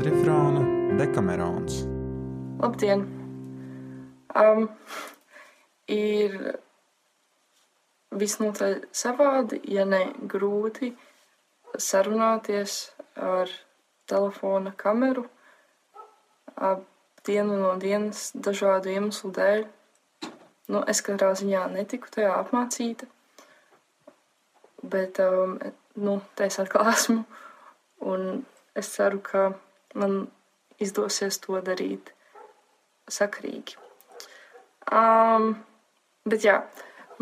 kvadrifrāna Dekamerons. Labdien! Um, ir visnotaļ savādi, ja ne grūti sarunāties ar telefona kameru ap dienu no dienas dažādu iemeslu dēļ. Nu, es katrā ziņā netiku tajā apmācīta, bet um, nu, te es atkal esmu, un es ceru, ka man izdosies to darīt sakrīgi. Um, bet jā,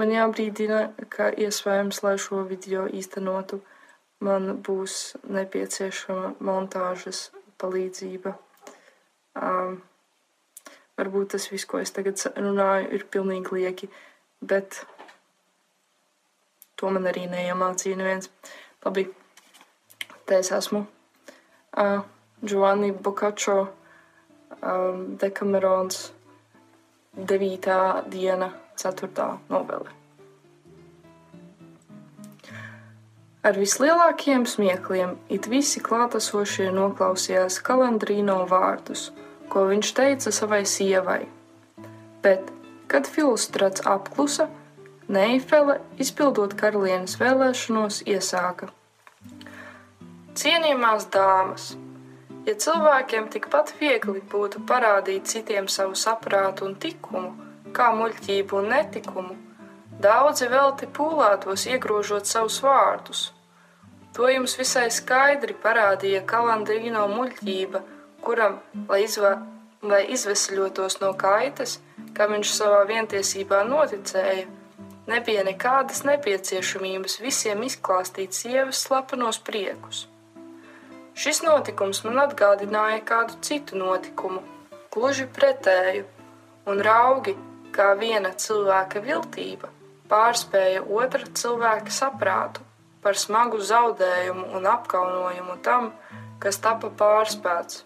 man jābrīdina, ka iespējams, lai šo video īstenotu, man būs nepieciešama montāžas palīdzība. Um, varbūt tas viss, ko es tagad runāju, ir pilnīgi lieki, bet to man arī neiemācīja neviens. Labi, te es esmu. Uh, Giovanni Boccaccio, um, Dekamerons 9. diena, 4. novele. Ar vislielākajiem smiekliem it visi klātesošie noklausījās kalendrīno vārdus, ko viņš teica savai sievai. Bet, kad Filustrats apklusa, Neifele, izpildot karalienes vēlēšanos, iesāka: Cienījamās dāmas! Ja cilvēkiem tikpat viegli būtu parādīt citiem savu saprātu un likumu, kā muļķību un netikumu, daudzi velti pūlētos iegrožot savus vārdus. To jums visai skaidri parādīja kalandrīno muļķība, kuram, lai, izvā, lai izvesaļotos no kaitas, kam viņš savā vientiesībā noticēja, nebija nekādas nepieciešamības visiem izklāstīt sievas slepenos priekus. Šis notikums man atgādināja kādu citu notikumu, gluži pretēju, un raugi, kā viena cilvēka viltība, pārspēja otra cilvēka saprātu par smagu zaudējumu un apkaunojumu tam, kas tapa pārspēts.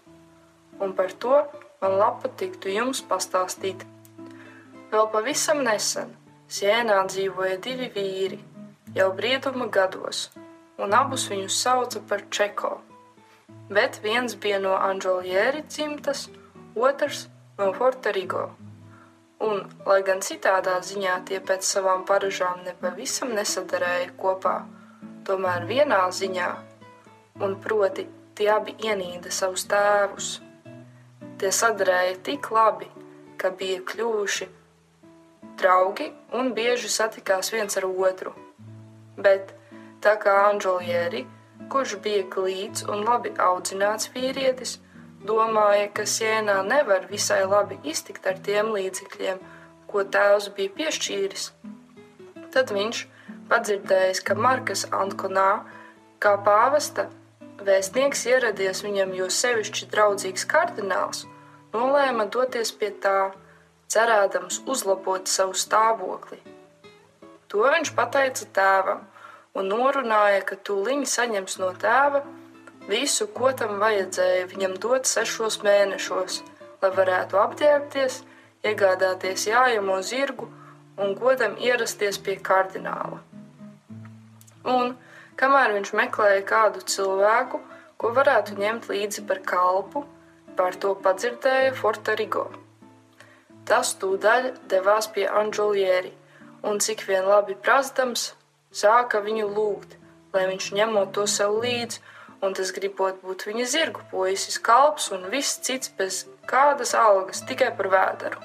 Un par to man lapa tiktu jums pastāstīt. Vēl pavisam nesen Sienā dzīvoja divi vīri, jau brieduma gados, un abus viņus sauca par Čeko bet viens bija no Anģelieri dzimtas, otrs no Forterigo. Un, lai gan citādā ziņā tie pēc savām paražām nepavisam nesadarēja kopā, tomēr vienā ziņā, un proti tie abi ienīda savus tēvus. Tie sadarēja tik labi, ka bija kļuvuši draugi un bieži satikās viens ar otru. Bet tā kā Anģelieri kurš bija glīts un labi audzināts vīrietis, domāja, ka sienā nevar visai labi iztikt ar tiem līdzekļiem, ko tēvs bija piešķīris. Tad viņš, padzirdējis, ka Markas Antkonā, kā pāvesta, vēstnieks ieradies viņam jo sevišķi draudzīgs kardināls, nolēma doties pie tā, cerēdams uzlabot savu stāvokli. To viņš pateica tēvam, un norunāja, ka tūlīt saņems no tēva visu, ko tam vajadzēja viņam dot sešos mēnešos, lai varētu apģērbties, iegādāties jājamo zirgu un godam ierasties pie kardināla. Un, kamēr viņš meklēja kādu cilvēku, ko varētu ņemt līdzi par kalpu, par to padzirdēja Fortarigo. Tas tūdaļ devās pie Anģelieri, un cik vien labi prasdams, sāka viņu lūgt, lai viņš ņemot to sev līdzi, un tas gribot būt viņa zirgu puisis, kalps un viss cits bez kādas algas tikai par vēderu.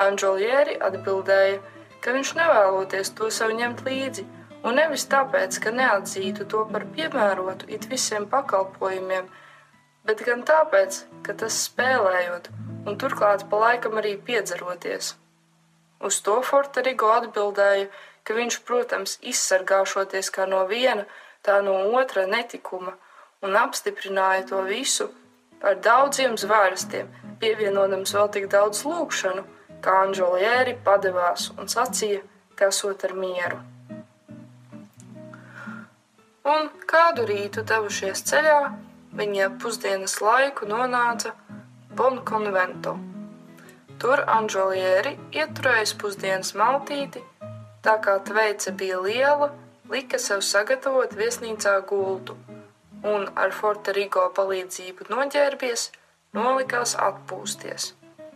Anģelieri atbildēja, ka viņš nevēloties to sev ņemt līdzi, un nevis tāpēc, ka neatzītu to par piemērotu it visiem pakalpojumiem, bet gan tāpēc, ka tas spēlējot, un turklāt pa laikam arī piedzeroties. Uz to Forterigo atbildēja, ka viņš, protams, izsargāšoties kā no viena, tā no otra netikuma, un apstiprināja to visu ar daudziem zvērstiem, pievienodams vēl tik daudz lūgšanu, kā Anģelieri padevās un sacīja, ka esot ar mieru. Un kādu rītu devušies ceļā, viņa pusdienas laiku nonāca Bonkonvento. Tur Anģelieri ieturējis pusdienas maltīti Tā kā tveice bija liela, lika sev sagatavot viesnīcā gultu, un ar Forterigo palīdzību noģērbies, nolikās atpūsties,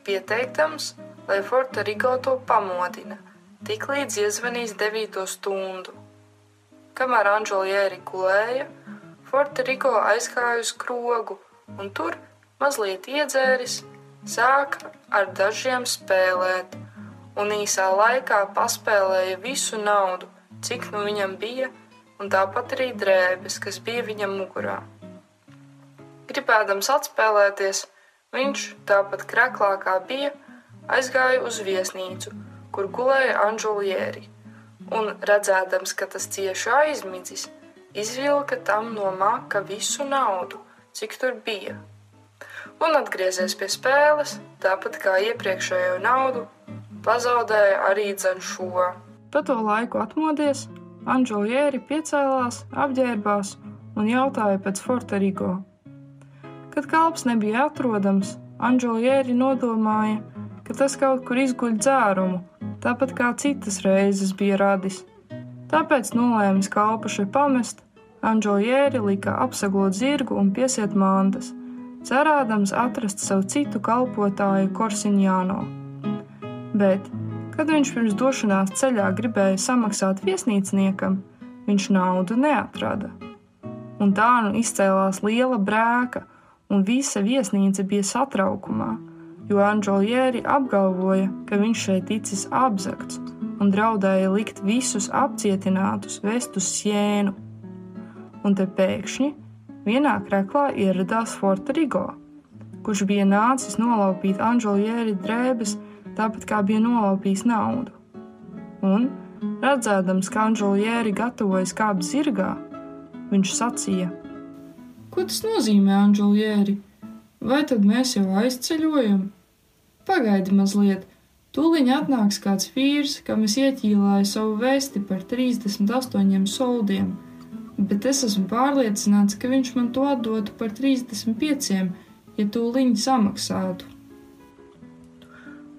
pieteiktams, lai Forterigo to pamodina, tik līdz iezvanīs devīto stundu. Kamēr Anželieri gulēja, Forterigo aizgāja uz krogu, un tur, mazliet iedzēris, sāka ar dažiem spēlēt, un īsā laikā paspēlēja visu naudu, cik nu viņam bija, un tāpat arī drēbes, kas bija viņam mugurā. Gribēdams atspēlēties, viņš, tāpat kreklā kā bija, aizgāja uz viesnīcu, kur gulēja Anželieri, un redzēdams, ka tas cieši aizmidzis, izvilka tam no maka visu naudu, cik tur bija un atgriezies pie spēles, tāpat kā iepriekšējo naudu, pazaudēja arī dzen šo. Pa to laiku atmodies, Anģelieri piecēlās, apģērbās un jautāja pēc Forterigo. Kad kalps nebija atrodams, Anģelieri nodomāja, ka tas kaut kur izguļ dzērumu, tāpat kā citas reizes bija radis. Tāpēc nolēmis kalpu šeit pamest, Anģelieri lika apsagot zirgu un piesiet mantas cerādams atrast savu citu kalpotāju Korsiņāno. Bet, kad viņš pirms došanās ceļā gribēja samaksāt viesnīcniekam, viņš naudu neatrada. Un tā nu izcēlās liela brēka, un visa viesnīca bija satraukumā, jo Anģelieri apgalvoja, ka viņš šeit ticis apzakts un draudēja likt visus apcietinātus vest uz sienu. Un te pēkšņi Vienā kreklā ieradās Forterigo, kurš bija nācis nolaupīt Anželieri drēbes, tāpat kā bija nolaupījis naudu. Un, redzēdams, ka Anželieri gatavojas kāpt zirgā, viņš sacīja: Ko tas nozīmē, Anželieri? Vai tad mēs jau aizceļojam? Pagaidi mazliet, tūlīt atnāks kāds vīrs, kam es ieķīlāju savu vēsti par 38 soldiem bet es esmu pārliecināts, ka viņš man to atdotu par 35, ja tūlīt samaksātu.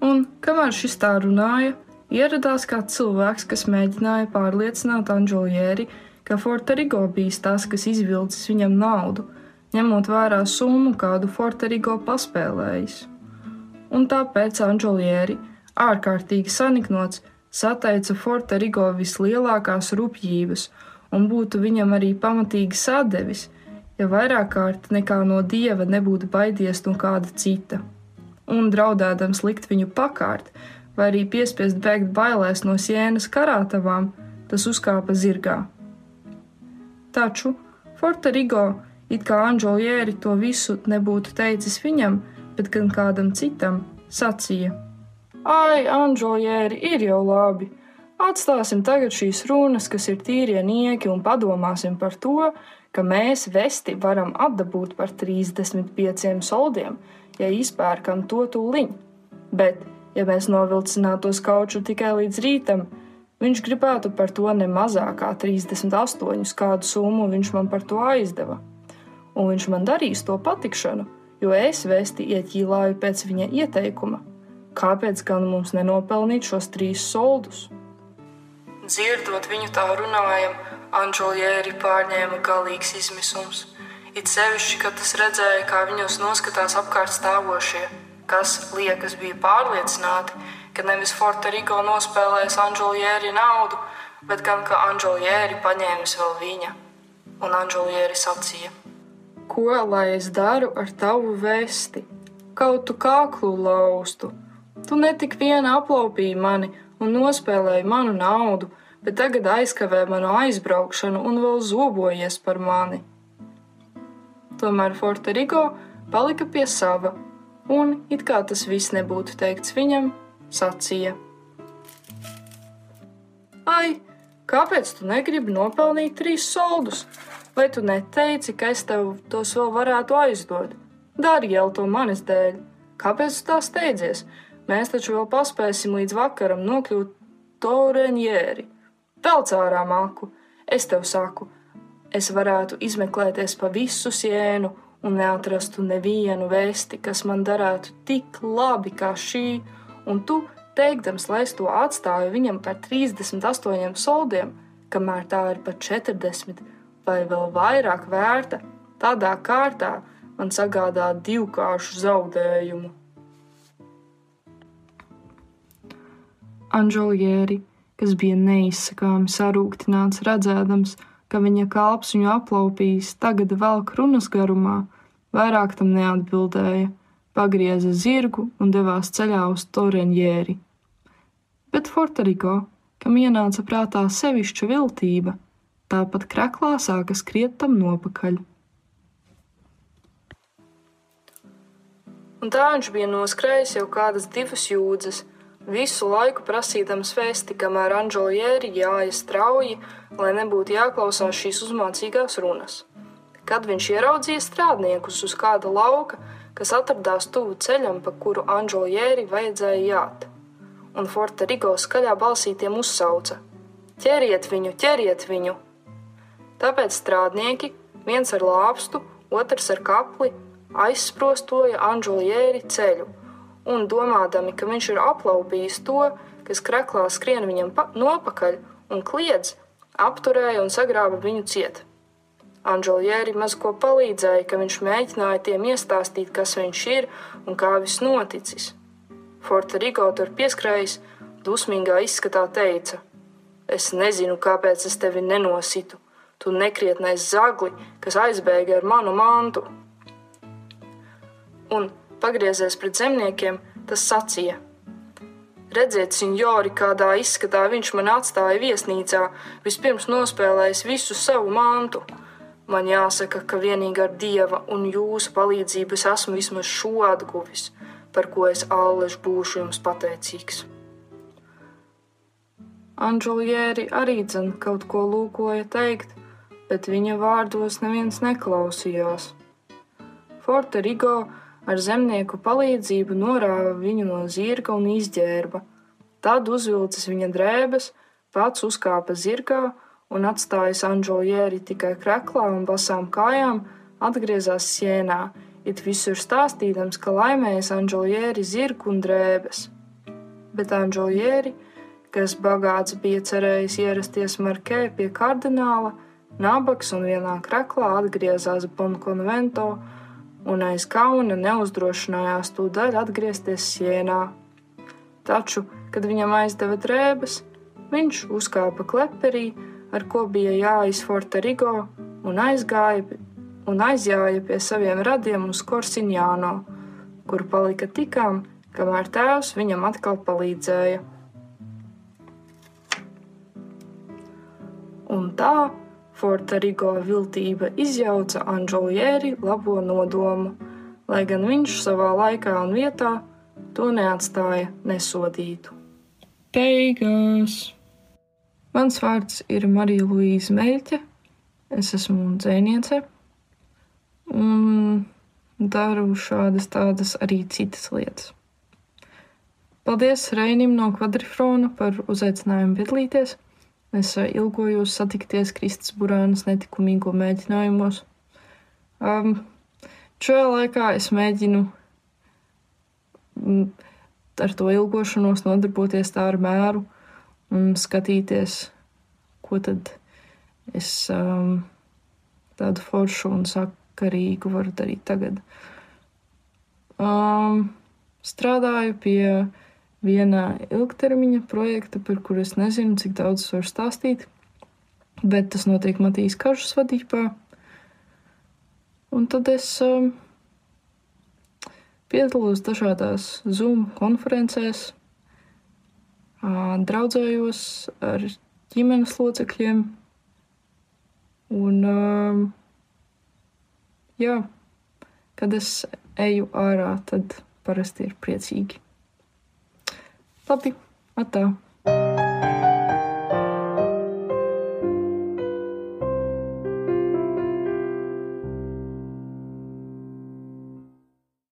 Un, kamēr šis tā runāja, ieradās kāds cilvēks, kas mēģināja pārliecināt Anģelieri, ka Forterigo bijis tas, kas izvilcis viņam naudu, ņemot vērā summu, kādu Forterigo paspēlējis. Un tāpēc Anģelieri, ārkārtīgi saniknots, sateica Forterigo vislielākās rupjības un būtu viņam arī pamatīgi sadevis, ja vairāk kārt nekā no dieva nebūtu baidies no kāda cita. Un draudēdams likt viņu pakārt, vai arī piespiest bēgt bailēs no sienas karātavām, tas uzkāpa zirgā. Taču Forte Rigo, it kā Anģelieri to visu nebūtu teicis viņam, bet gan kādam citam, sacīja: Ai, Anģelieri, ir jau labi! Atstāsim tagad šīs runas, kas ir tīrie nieki, un padomāsim par to, ka mēs vesti varam atdabūt par 35 soldiem, ja izpērkam to tūliņ. Bet, ja mēs novilcinātos kauču tikai līdz rītam, viņš gribētu par to ne mazāk kā 38, kādu summu viņš man par to aizdeva. Un viņš man darīs to patikšanu, jo es vesti ieķīlāju pēc viņa ieteikuma. Kāpēc gan mums nenopelnīt šos trīs soldus? Dzirdot viņu tā runājam, Anģelieri pārņēma galīgs izmisums. It sevišķi, kad tas redzēja, kā viņos noskatās apkārt stāvošie, kas, liekas, bija pārliecināti, ka nevis Forterigo nospēlēs Anģelieri naudu, bet gan ka Anģelieri paņēmis vēl viņa. Un Anģelieri sacīja: Ko lai es daru ar tavu vēsti? Kaut tu kāklu laustu. Tu netik viena aplaupīji mani un nospēlēji manu naudu, bet tagad aizkavē manu aizbraukšanu un vēl zobojies par mani. Tomēr Forterigo palika pie sava, un, it kā tas viss nebūtu teikts viņam, sacīja: Ai, kāpēc tu negribi nopelnīt trīs soldus? Vai tu neteici, ka es tev tos vēl varētu aizdot? Dari jau to manis dēļ. Kāpēc tu tā steidzies? Mēs taču vēl paspēsim līdz vakaram nokļūt Torenjēri. Velc ārā māku, es tev saku, es varētu izmeklēties pa visu sienu un neatrastu nevienu vēsti, kas man darētu tik labi kā šī, un tu, teikdams, lai es to atstāju viņam par 38 soldiem, kamēr tā ir pat 40 vai vēl vairāk vērta, tādā kārtā man sagādā divkāršu zaudējumu. Anželieri, kas bija neizsakāmi sarūktināts, redzēdams, ka viņa kalps viņu aplaupījis, tagad velk runas garumā, vairāk tam neatbildēja, pagrieza zirgu un devās ceļā uz Torenjēri. Bet Forterigo, kam ienāca prātā sevišķa viltība, tāpat kreklā sāka skriet tam nopakaļ. Un tā viņš bija noskrējis jau kādas divas jūdzes, visu laiku prasīdams vēsti, kamēr Anģelieri jāja strauji, lai nebūtu jāklausās šīs uzmācīgās runas. Kad viņš ieraudzīja strādniekus uz kāda lauka, kas atradās tuvu ceļam, pa kuru Anģelieri vajadzēja jāt, un Forte Rigo skaļā balsī tiem uzsauca: Ķeriet viņu, ķeriet viņu! Tāpēc strādnieki, viens ar lāpstu, otrs ar kapli, aizsprostoja Anģelieri ceļu, un domādami, ka viņš ir aplaupījis to, kas kreklā skrien viņam nopakaļ un kliedz, apturēja un sagrāba viņu ciet. Anģelieri maz ko palīdzēja, ka viņš mēģināja tiem iestāstīt, kas viņš ir un kā viss noticis. Forte Rigo tur pieskrējis, dusmīgā izskatā teica: Es nezinu, kāpēc es tevi nenositu. Tu nekrietnais zagli, kas aizbēga ar manu mantu un, pagriezies pret zemniekiem, tas sacīja: Redziet, senjori, kādā izskatā viņš man atstāja viesnīcā, vispirms nospēlējis visu savu mantu. Man jāsaka, ka vienīgi ar dieva un jūsu palīdzību es esmu vismaz šo atguvis, par ko es allež būšu jums pateicīgs. Anģelieri arī dzen kaut ko lūkoja teikt, bet viņa vārdos neviens neklausījās. Forte Rigo ar zemnieku palīdzību norāva viņu no zirga un izģērba. Tad uzvilcis viņa drēbes, pats uzkāpa zirgā un atstājis Anģelieri tikai kreklā un basām kājām, atgriezās sienā, it visur stāstīdams, ka laimējas Anģelieri zirgu un drēbes. Bet Anģelieri, kas bagāts bija cerējis ierasties Markē pie kardināla, nabaks un vienā kreklā atgriezās Bonkonvento un aiz kauna neuzdrošinājās tūdaļ atgriezties sienā. Taču, kad viņam aizdeva drēbes, viņš uzkāpa kleperī, ar ko bija jāiz Forte Rigo, un aizgāja un aizjāja pie saviem radiem uz Korsiņāno, kur palika tikām, kamēr tēvs viņam atkal palīdzēja. Un tā Forta Rigo viltība izjauca Anģelieri labo nodomu, lai gan viņš savā laikā un vietā to neatstāja nesodītu. Beigās! Mans vārds ir Marija Luīza Meļķe, es esmu dzēniece un daru šādas tādas arī citas lietas. Paldies Reinim no Kvadrifrona par uzaicinājumu piedalīties! Es eh, ilgojos satikties Kristus Burānas netikumīgo mēģinājumos. Um, šajā laikā es mēģinu mm, ar to ilgošanos nodarboties tā ar mēru un skatīties, ko tad es um, tādu foršu un sakarīgu varu darīt tagad. Um, strādāju pie viena ilgtermiņa projekta, par kuru es nezinu, cik daudz varu stāstīt, bet tas notiek Matīs Kažas vadībā. Un tad es um, piedalos dažādās Zoom konferencēs, uh, draudzējos ar ģimenes locekļiem. Un, um, jā, kad es eju ārā, tad parasti ir priecīgi. Labi, atā!